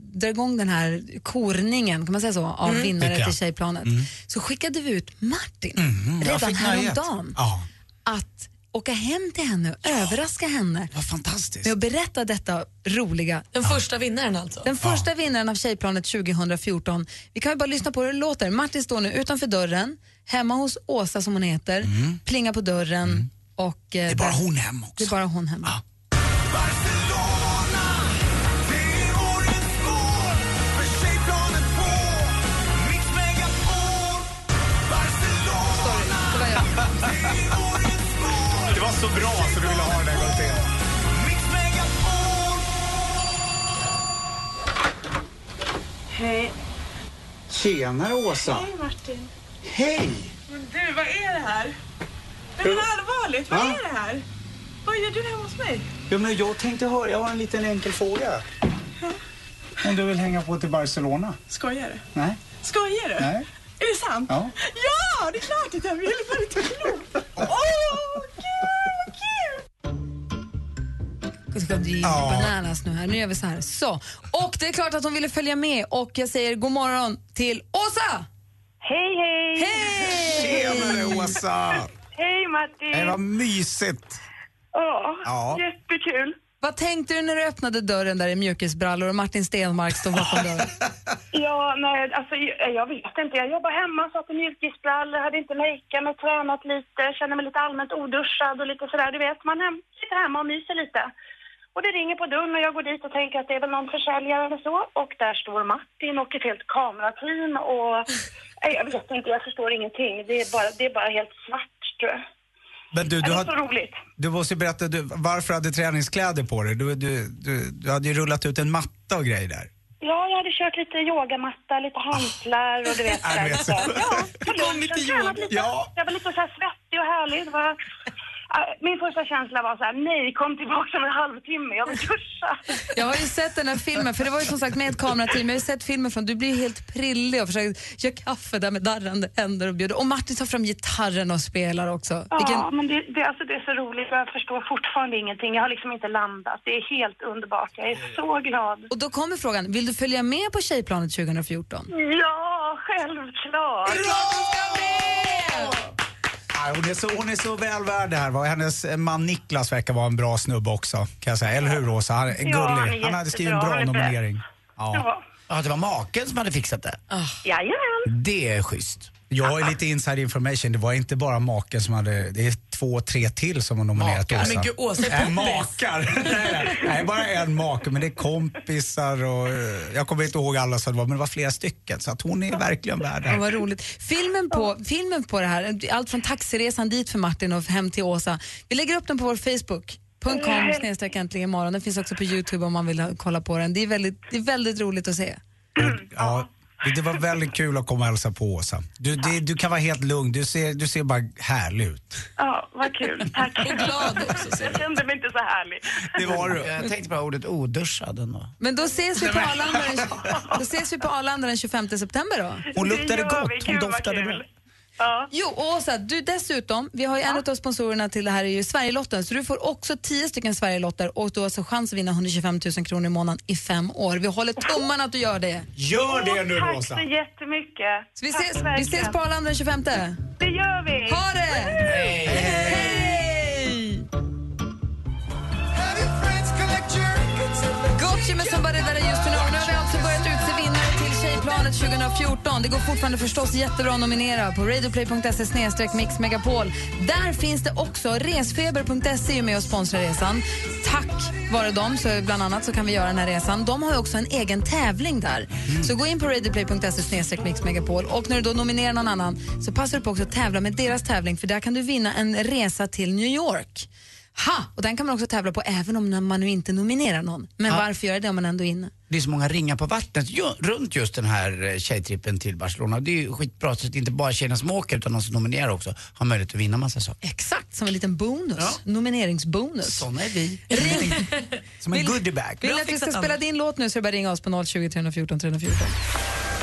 dra igång den här korningen, kan man säga så, av Tycker vinnare till Tjejplanet så skickade vi ut Martin Mm, jag redan häromdagen Ja, att åka hem till henne och överraska henne vad fantastiskt. med att berätta detta roliga. Den första vinnaren alltså. Den första vinnaren av Tjejplanet 2014. Vi kan ju bara lyssna på hur det låter. Martin står nu utanför dörren, hemma hos Åsa som hon heter, plingar på dörren och... eh, Det är bara hon hem Det också. är bara hon hemma. Ja. Det var så bra så du ville ha den en gång till. Hej. Tjenare Åsa. Hej Martin. Hej. Men du, vad är det här? Men allvarligt, vad Va? är det här? Vad gör du hemma hos mig? Ja, men jag tänkte höra, jag har en liten enkel fråga. Om du vill hänga på till Barcelona? Skojar du? Nej? Skojar du? Nej? Är det sant? Ja. Ja, det är klart att jag vill. För klokt? Åh, gud, vad kul! Det ska bli Ja. bananas nu här. Nu gör vi så här. Så. Och det är klart att hon ville följa med och jag säger god morgon till Åsa! Hej, hej! Hej! Tjenare Åsa! Hej Martin! Det var mysigt. Åh, Ja. jättekul. Vad tänkte du när du öppnade dörren där i mjukisbrallor och Martin Stenmark stod bakom dörren? Ja, nej, alltså jag vet inte. Jag jobbar hemma, satt i mjukisbrallor, hade inte makeat mig, tränat lite, känner mig lite allmänt oduschad och lite sådär. Du vet, man hem, sitter hemma och myser lite. Och det ringer på dörren och jag går dit och tänker att det är väl någon försäljare eller så. Och där står Martin och ett helt kamerateam och... Nej, jag vet inte, jag förstår ingenting. Det är bara, det är bara helt svart, tror jag. Men du, du, det har, så roligt. du måste berätta, du, varför hade träningskläder på dig? Du, du, du, du hade ju rullat ut en matta och grejer där. Ja, jag hade kört lite yogamatta, lite hantlar och du vet. Ja, på lunchen, tränat lite. Ja. Jag var lite så här svettig och härlig. Det var... Äh, Min första känsla var så här, nej, kom tillbaka om en halvtimme, jag vill duscha. Jag har ju sett den här filmen, för det var ju som sagt med ett kamerateam. Jag har ju sett filmen från, du blir helt prillig och försöker göra kaffe där med darrande händer och bjuder. Och Martin tar fram gitarren och spelar också. Ja, Vilken, men det, det, alltså, det är så roligt. Jag förstår fortfarande ingenting. Jag har liksom inte landat. Det är helt underbart. Jag är så glad. och då kommer frågan, vill du följa med på Tjejplanet 2014? Ja, självklart. Ja, hon, är så, hon är så väl värd det här. va. Hennes man Niklas verkar vara en bra snubbe också. Kan jag säga. Eller hur Rosa? Han är gullig. Ja, han är han hade skrivit en bra nominering. Ja. Ja. Ja, det var maken som hade fixat det. Jajamän. Det är schysst. Jag är lite inside information. Det var inte bara maken som hade, det är två, tre till som har nominerat Makar. Åsa. Men gud, Åsa är Äh, makar! nej, nej, bara en make, men det är kompisar och eh, jag kommer inte ihåg alla som det var, men det var flera stycken. Så att hon är verkligen värd det Ja, vad roligt. Filmen på, filmen på det här, allt från taxiresan dit för Martin och hem till Åsa. Vi lägger upp den på vår Facebook. .com snedstreck äntligen imorgon. Den finns också på Youtube om man vill ha- kolla på den. Det är väldigt, det är väldigt roligt att se. Ja, det var väldigt kul att komma och hälsa på Åsa. Du, det, du kan vara helt lugn, du ser, du ser bara härlig ut. Ja, vad kul. Tack. Och glad också. ser Jag kände mig inte så härlig. Det var du. Jag tänkte på ordet oduschad. Men då ses vi på Arlanda den, då ses vi på Arlanda den 25 september då. Hon luktade gott, hon doftade bra. Ja. Jo, och Åsa, du dessutom, vi har ju en av sponsorerna till det här är ju Sverigelotten, så du får också 10 stycken Sverigelotter och du har alltså chans att vinna 125 000 kronor i månaden i fem år. Vi håller tummarna att du gör det. Gör det nu Tack Rosa! så jättemycket. Så vi Tack ses, vi ses på Arlanda den 25. Det gör vi. Ha det! Hej! Gucci med Somebody That I Used To Know. 2014. Det går fortfarande förstås jättebra att nominera på radioplay.se mixmegapol. Där finns det också resfeber.se är med och sponsrar resan. Tack vare dem så bland annat så kan vi göra den här resan. De har också en egen tävling där. Så gå in på radioplay.se mixmegapol och när du då nominerar någon annan så passar du på också att tävla med deras tävling för där kan du vinna en resa till New York. Ha! Och den kan man också tävla på även om man nu inte nominerar någon. Men Ja. varför göra det om man ändå är inne? Det är så många ringar på vattnet ju, runt just den här eh, tjejtrippen till Barcelona. Det är ju skitbra så att inte bara tjejerna som åker utan de som nominerar också har möjlighet att vinna massa saker. Exakt, som en liten bonus. Ja. Nomineringsbonus. Såna är vi. Som en goodiebag. Vill ni att vi ska spela din låt nu så är det bara ringa oss på 020 314 314.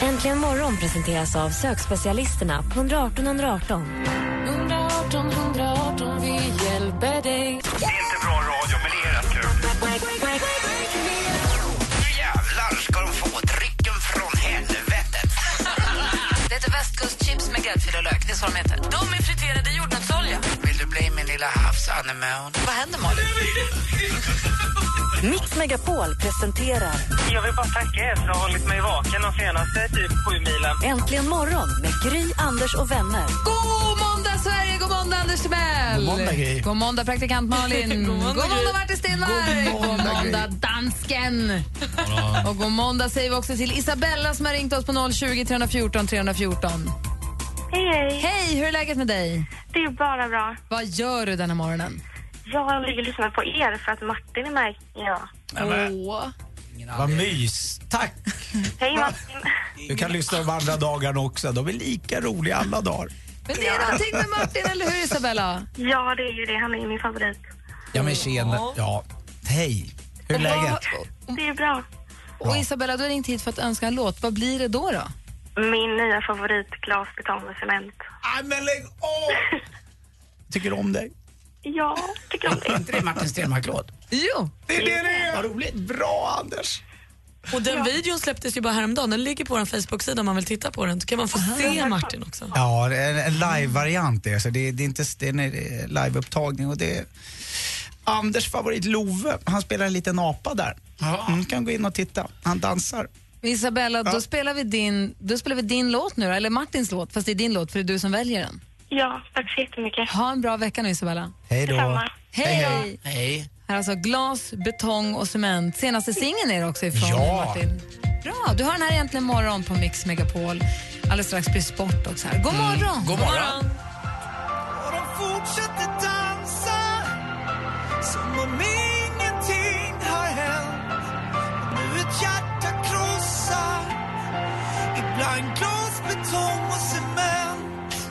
Äntligen morgon presenteras av sökspecialisterna på 118 118. 118 118, vi gräddfil och lök. Det är så de heter. De är friterade i jordnötsolja. Vill du bli min lilla havsanemon? Vad händer Malin? Mix Megapol presenterar Jag vill bara tacka er för att ha hållit mig vaken de senaste typ sju milen. Äntligen morgon med Gry, Anders och vänner. God måndag Sverige, god måndag Anders Timell. God måndag, Gry. God måndag praktikant Malin. god måndag, god måndag Martin Stenmarck. God God måndag, måndag, dansken. Och god måndag säger vi också till Isabella som har ringt oss på 020 314 314. Hej, hej. Hej, hur är läget med dig? Det är bara bra. Vad gör du denna morgonen? Jag ligger och lyssnar på er för att Martin är med. Ja. Åh. Vad mys. Tack! Hej Martin. Du kan lyssna de andra dagarna också. De är lika roliga alla dagar. Men det är någonting med Martin, eller hur Isabella? Ja, det är ju det. Han är ju min favorit. Ja men tjena. Ja. Hej. Hur är läget? Det är bra. Och Isabella, du har ringt hit för att önska en låt. Vad blir det då? då? Min nya favorit, glas, betong och cement. Nej men lägg av! Tycker du om dig? Ja, tycker om Är inte det Martin Stenmarck-låt? Jo. Det är det det är! Vad roligt. Bra Anders! Och den videon släpptes ju bara häromdagen. Den ligger på vår Facebook-sida om man vill titta på den. Så kan man få se Martin också. Ja, det är en, live-variant det. Så det, det är inte det är en eh, live-upptagning och det är Anders favorit Love. Han spelar en liten apa där. Mm, kan gå in och titta. Han dansar. Isabella, då, Ja. spelar vi din, då spelar vi din låt nu då, eller Martins låt, fast det är din låt för det är du som väljer den. Ja, tack så jättemycket. Ha en bra vecka nu Isabella. Hej då. Hej! Hej, Hej. Här är alltså glas, betong och cement. Senaste singeln är det också ifrån Ja. Martin. Bra, du har den här egentligen morgon på Mix Megapol. Alldeles strax blir sport också här. God morgon! God morgon. Och de fortsätter dansa som om ibland glas, betong och cement.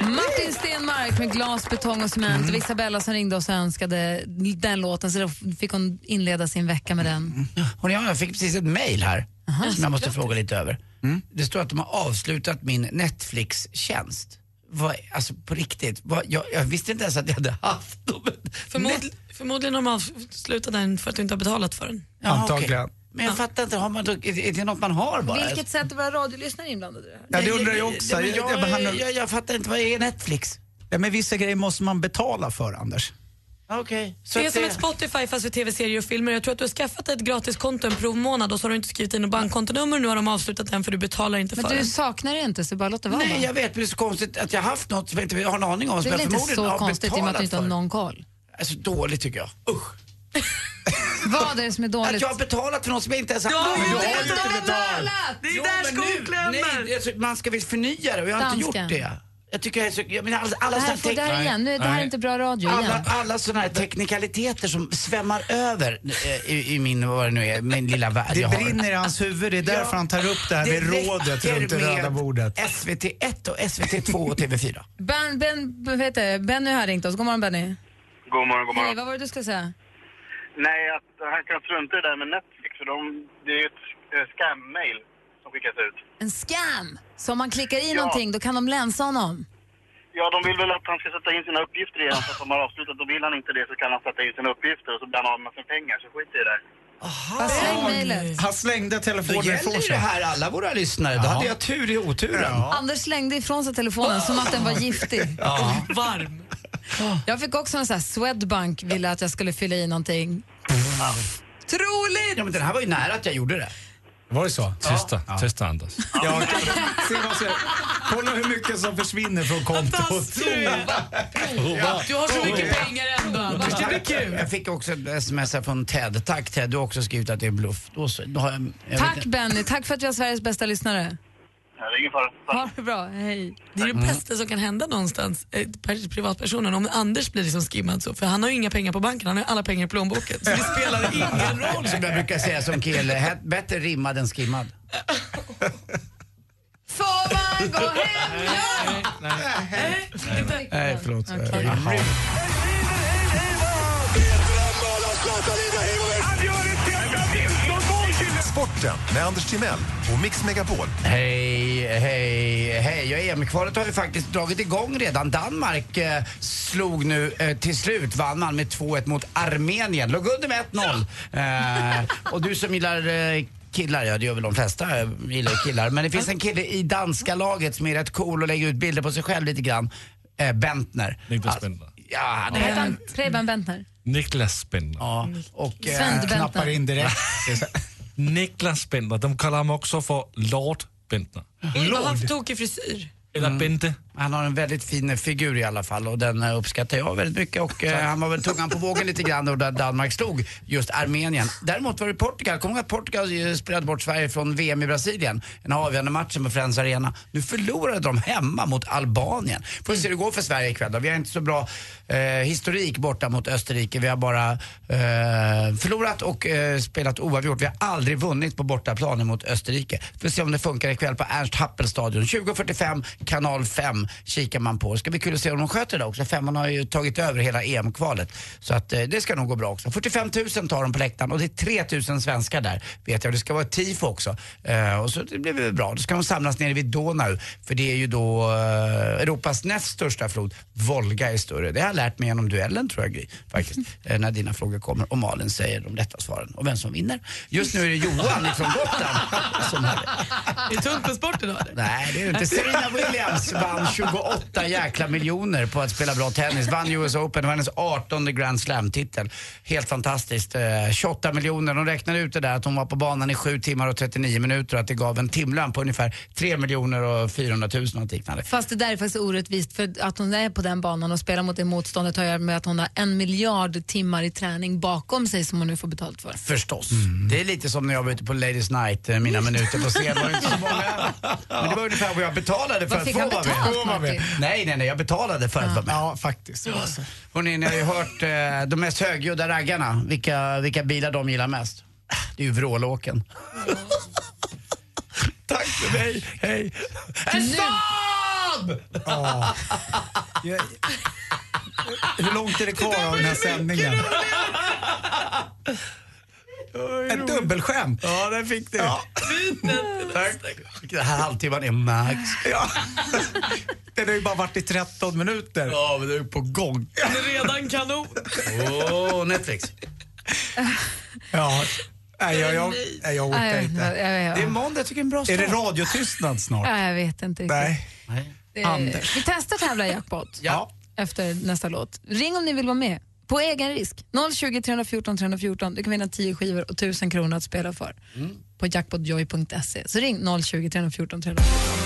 Martin Stenmark med glas, betong och cement. Det var Isabella som ringde oss och önskade den låten så då fick hon inleda sin vecka med den. Hon, ja, jag fick precis ett mail här som jag måste fråga lite över. Mm. Det står att de har avslutat min Netflix-tjänst. Vad, alltså på riktigt, vad, jag, jag visste inte ens att jag hade haft dem. Förmod, förmodligen har de avslutat den för att du inte har betalat för den. Ja, Antagligen. okej. Men jag fattar inte, har man då, är det- något man har bara? Vilket sätt att vara radiolyssnare inblandad i det här? Ja, det undrar jag också. Ja, men Jag- jag, jag behandlar- jag, jag, fattar inte, vad är Netflix? Ja, men vissa grejer måste man betala för, Anders. Okej. Det är som ett Spotify fast för tv-serier och filmer. Jag tror att du har skaffat ett gratiskonto en provmånad och så har du inte skrivit in något bankkontonummer. Nu har de avslutat den för du betalar inte Men för du den. saknar det inte så bara låt det vara. Nej, jag vet, men det är så konstigt att jag har haft något som jag inte har en aning om. det är väl inte så konstigt i och med att du inte har betalat någon koll. Alltså dåligt tycker jag. Usch. Vad är det som är dåligt? Att jag har betalat för något som jag inte ens har Ja, du det har är ju inte inte betalat. Det är Jo, där skon klämmer. Nej, alltså, man ska väl förnya det och jag har inte Dansken. gjort det. Jag tycker jag är så, jag menar, alla, alla Det här får- det här igen. Nu- det här är inte bra radio alla, igen. Alla sådana här teknikaliteter som svämmar över eh, i, i min, vad det nu är, min lilla värld Det jag har. brinner i hans huvud, det är därför han tar upp det här med rådet runt det röda bordet. SVT1 och SVT2 och TV4. Ben, ben, vad heter det? Benny har ringt oss. God morgon Benny. God morgon, god Hej, morgon. vad var det du skulle säga? Nej, att han kan strunta i det där med Netflix, för de, det är ju ett scam-mail som skickas ut. En scam! Så om man klickar i Ja. någonting då kan de länsa honom. Ja, de vill väl att han ska sätta in sina uppgifter igen, så att de har avslutat. Och vill han inte det så kan han sätta in sina uppgifter och så blir han av med sina pengar, så skit i det där. Bara släng mejlet. Han slängde Då telefonen gäller ifrån ju sig. det här alla våra lyssnare. Då Ja. hade jag tur i oturen. Anders slängde ifrån sig telefonen som att den var giftig. Ja. Varm. Jag fick också en sån här Swedbank ville att jag skulle fylla i någonting. Troligt! Ja, men den här var ju nära att jag gjorde det. Var det så? Testa, testa Anders. Ja, se vad som, kolla hur mycket som försvinner från kontot. Du har så mycket pengar ändå. Det blir kul. Jag fick också ett sms här från Ted. Tack Ted, du har också skrivit att det är bluff. Då, så, då har jag, jag Tack Benny, tack för att vi har Sveriges bästa lyssnare. Ja, det är ingen fara. Ha det bra, hej. Det är det bästa som kan hända någonstans, eh, per- privatpersonen, om Anders blir liksom skimmad så. För han har ju inga pengar på banken, han har alla pengar i plånboken. Så det spelar ingen roll. som jag brukar säga som kille, bättre rimmad än skimmad. Får man gå hem? Ja! Nej, förlåt. Okej. Sporten med Anders Timell och Mix Megapol. Hej, hej, hej. Ja, EM-kvalet har ju faktiskt dragit igång redan. Danmark eh, slog nu eh, till slut, vann man med 2-1 mot Armenien. Låg under med 1-0. Eh, och du som gillar eh, killar, ja det gör väl de flesta, eh, gillar killar. Men det finns en kille i danska laget som är rätt cool och lägger ut bilder på sig själv lite grann. Eh, Bentner. Niklas Alltså, Bentner. Ja, han? Preben Bentner? Niklas Bentner. Ja, och... eh. Knappar in direkt. Niklas Bentner. De kallar honom också för Lord Bentner. Oj, vad har han för tokig frisyr. Eller Bente. Han har en väldigt fin figur i alla fall och den eh, uppskattar jag väldigt mycket och eh, han var väl tungan på vågen lite grann och där Danmark slog just Armenien. Däremot var det Portugal, kommer du att Portugal eh, spelade bort Sverige från VM i Brasilien? Den avgörande matchen på Friends Arena. Nu förlorade de hemma mot Albanien. Får vi se hur det går för Sverige ikväll då. Vi har inte så bra eh, historik borta mot Österrike. Vi har bara eh, förlorat och eh, spelat oavgjort. Vi har aldrig vunnit på bortaplan mot Österrike. Får se om det funkar ikväll på Ernst Happel-stadion. 20.45, kanal 5 kikar man på. Det ska bli kul att se om de sköter det också. Femman har ju tagit över hela EM-kvalet. Så att eh, det ska nog gå bra också. 45 000 tar de på läktaren och det är 3 000 svenskar där vet jag. Det ska vara ett tifo också. Eh, och så det blir väl bra. Då ska de samlas nere vid Donau. För det är ju då eh, Europas näst största flod. Volga är större. Det har jag lärt mig genom duellen tror jag Gry, faktiskt. Eh, när dina frågor kommer och Malin säger de rätta svaren och vem som vinner. Just nu är det Johan ifrån Gotland som har det. Är det tunt med sport idag? Nej, det är det inte. Serena Williams vann 28 jäkla miljoner på att spela bra tennis. Vann US Open, det var hennes 18 Grand Slam-titel. Helt fantastiskt. Eh, 28 miljoner. De räknade ut det där att hon var på banan i 7 timmar och 39 minuter och att det gav en timlön på ungefär 3 miljoner och 400 000 något liknande. Fast det där är faktiskt orättvist för att hon är på den banan och spelar mot det motståndet har att göra med att hon har en miljard timmar i träning bakom sig som hon nu får betalt för. Förstås. Det är lite som när jag var ute på Ladies Night, eh, mina minuter på scen var inte så många. Men det var ungefär vad jag betalade för att få vara betalt, med. Martin? Nej, nej, nej, jag betalade för att vara med. Ja, faktiskt. Hörrni, ni har ju hört eh, de mest högljudda raggarna, vilka, vilka bilar de gillar mest. Det är ju vrålåken. Tack för mig, hej. En Saab! Ja. Jag- Hur långt är det kvar av den här sändningen? Ett dubbelskämt. Ja, där fick du. Ja. Tack. Den här halvtimman är max. Ja. Den har ju bara varit i 13 minuter. Ja, men det är på gång. Den är redan kanon. Åh, Netflix. Ja. Nej, jag, jag, nej, jag orkar Nej, inte. jag- jag- jag- Det är måndag, jag tycker en bra Är det radiotystnad snart? Nej, jag vet inte riktigt. Nej. Eh, Anders. Vi testar tävla i jackpot Ja. efter nästa låt. Ring om ni vill vara med. På egen risk. 020 314 314. Du kan vinna 10 skivor och 1000 kronor att spela för. På jackpotjoy.se. Så ring 020 314 314.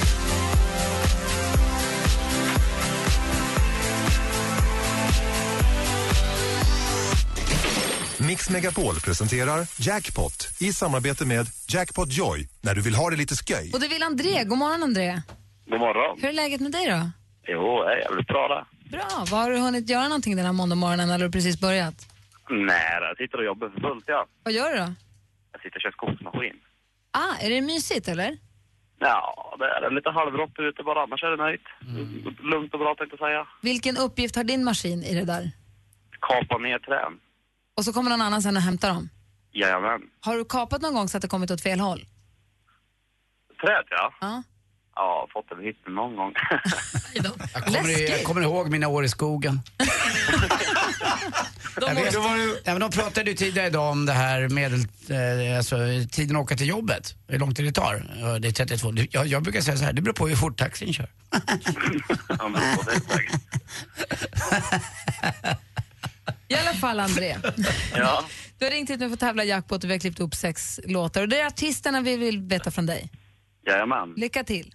Mix Megapol presenterar Jackpot i samarbete med Jackpot Joy när du vill ha det lite sköj. Och det vill André. God morgon André. God morgon. Hur är läget med dig då? Jo, det är jävligt bra det. Bra. Vad har du hunnit göra någonting den här måndagmorgonen eller har du precis börjat? Nej, jag sitter och jobbar för fullt, ja. Vad gör du då? Jag sitter och kör skogsmaskin. Ah, är det mysigt eller? Ja, det är lite halvrått ute bara, annars är det nöjt. Lugnt och bra tänkte jag säga. Vilken uppgift har din maskin i det där? Kapa ner trän. Och så kommer någon annan sen och hämtar dem. Jajamän. Har du kapat någon gång så att det kommit åt fel håll? Träd, ja. Ja. Ja, fått en hit någon gång. Jag kommer, jag kommer ihåg mina år i skogen. jag vet, ja, men de pratade ju tidigare idag om det här medel, eh, alltså, tiden att åka till jobbet. Hur lång tid det tar. Det är 32. Det- Jag, jag brukar säga så här, det beror på hur fort taxin kör. ja, men. I alla fall André. Ja. Du har ringt hit nu för att tävla jackpot och vi har klippt upp sex låtar. Och det är artisterna vi vill veta från dig. Jajamän. Lycka till.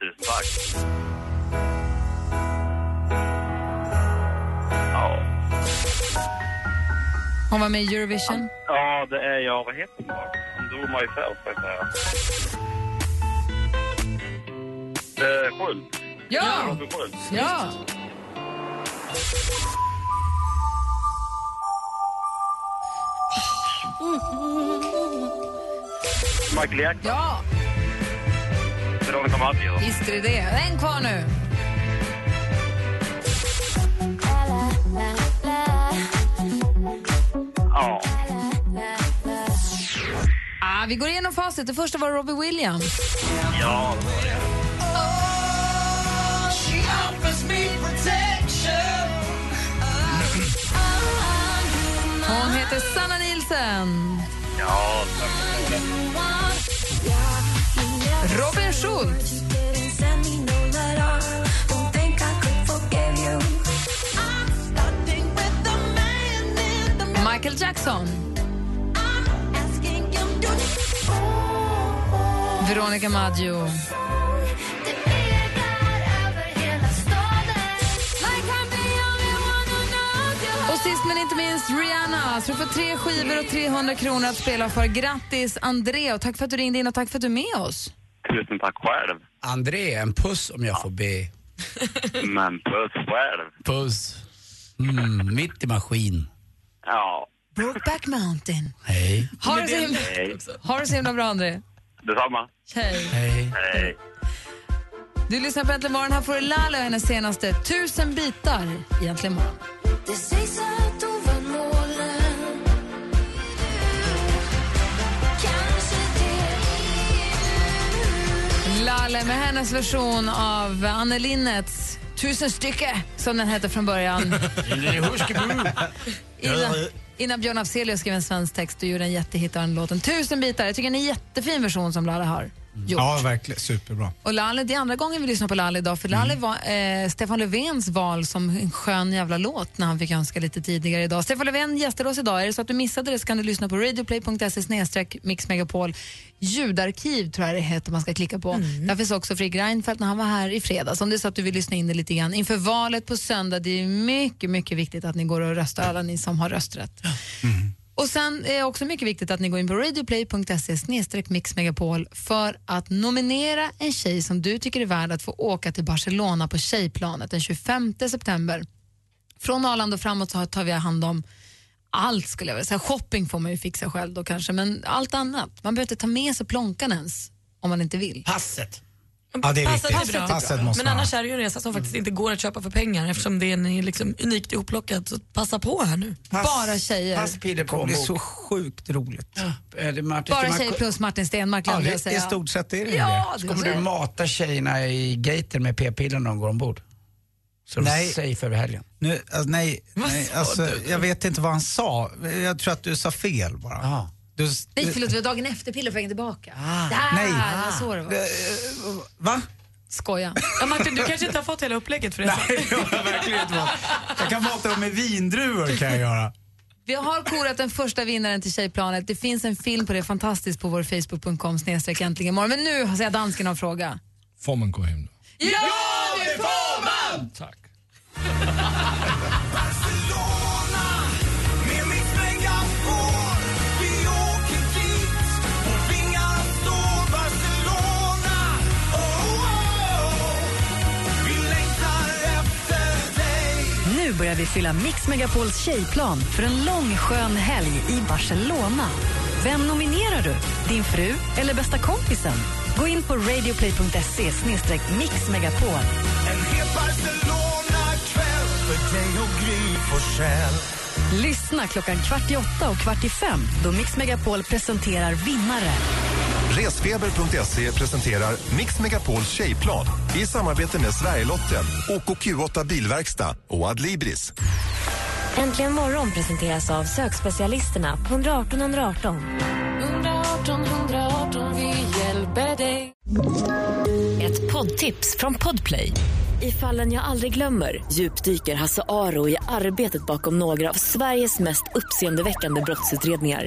Tusen tack. Ja. Hon var med i Eurovision. ja, det är jag. Vad heter hon då? Do myself, tänkte jag säga. Eh, Schult. Ja! Robin. Ja! Michael Jackson. Ja! Veronica Maggio. Visst är det det. En kvar nu. Ja. Ah, vi går igenom facit. Det första var Robbie Williams. Ja, det var det. Hon heter Sanna Nielsen. Ja, Robin Schultz. Michael Jackson. Veronica Maggio. Och sist men inte minst Rihanna. Så du får tre skivor och 300 kronor att spela för. Grattis André och tack för att du ringde in och tack för att du är med oss tusen tack själv. André, en puss om jag får be. Men puss själv. Puss. Mm, mitt i maskin. Ja. Brokeback Mountain. Hej. Ha det så himla, Hej. ha det så himla bra André. Detsamma. Hej. Hej. Hej. Du lyssnar på Äntligen morgon. Här får du Lale och hennes senaste Tusen bitar i Äntligen morgon. Det sägs att Lale med hennes version av Anne Linnets Tusen stycke, som den hette från början. Innan, innan Björn Afzelius skrev en svensk text och gjorde en jättehit av den låten. Tusen bitar. Jag tycker det är en jättefin version som Lale har gjort. Ja, verkligen. Superbra. Och Lalle, det är andra gången vi lyssnar på Lalle idag, för Lalle var eh, Stefan Löfvens val som en skön jävla låt när han fick önska lite tidigare idag. Stefan Löfven gästar oss idag. Är det så att du missade det så kan du lyssna på radioplay.se mixmegapol ljudarkiv tror jag det heter man ska klicka på. Där finns också Fredrik Reinfeldt när han var här i fredags. Om det är så att du vill lyssna in det lite grann inför valet på söndag. Det är mycket, mycket viktigt att ni går och röstar, alla ni som har rösträtt. Och sen är det också mycket viktigt att ni går in på radioplay.se-mixmegapol för att nominera en tjej som du tycker är värd att få åka till Barcelona på tjejplanet den 25 september. Från Arlanda och framåt så tar vi hand om allt skulle jag vilja säga. Shopping får man ju fixa själv då kanske, men allt annat. Man behöver inte ta med sig plånkan ens om man inte vill. Passet. Ja, det är Passet viktigt. är bra. Passet måste Men annars är det ju en resa som faktiskt inte går att köpa för pengar eftersom det är liksom unikt ihopplockat. Så passa på här nu. Bara tjejer. Pass, piller, Det plånbok. så sjukt roligt. Är det Martin, Bara tjejer plus Martin Stenmark Ja, det. I stort sett är det Ja, det. Så kommer du mata tjejerna i gaten med p-piller när de går ombord? Så är Nej. safe över helgen. Nu, alltså, nej, nej alltså, jag vet inte vad han sa. Jag tror att du sa fel bara. Jaha. Då, Nej, förlåt, det var dagen efter piller på vägen tillbaka. Ah, Där, nej. Det var så det var. Va? Skoja. Ja, Martin, du kanske inte har fått hela upplägget förresten. Nej, jag har verkligen inte fått. Jag kan mata dem med vindruvor kan jag göra. Vi har korat den första vinnaren till Tjejplanet. Det finns en film på det fantastiskt på vår facebook.com snedstreck äntligen morgon. Men nu har jag dansken en fråga. Får man gå hem nu? Ja, det får börjar vi fylla Mix Megapols tjejplan för en lång skön helg i Barcelona. Vem nominerar du? Din fru eller bästa kompisen? Gå in på radioplay.se mixmegapol. En het Barcelona-kväll för dig och Gry Forssell. Lyssna klockan kvart i åtta och kvart i fem då Mix Megapol presenterar vinnare. Resfeber.se presenterar Mix Megapols tjejplan i samarbete med Sverigelotten, OKQ8 Bilverkstad och Adlibris. Äntligen morgon presenteras av sökspecialisterna på 118 118. 118 118, vi hjälper dig. Ett poddtips från Podplay. I fallen jag aldrig glömmer djupdyker Hasse Aro i arbetet bakom några av Sveriges mest uppseendeväckande brottsutredningar.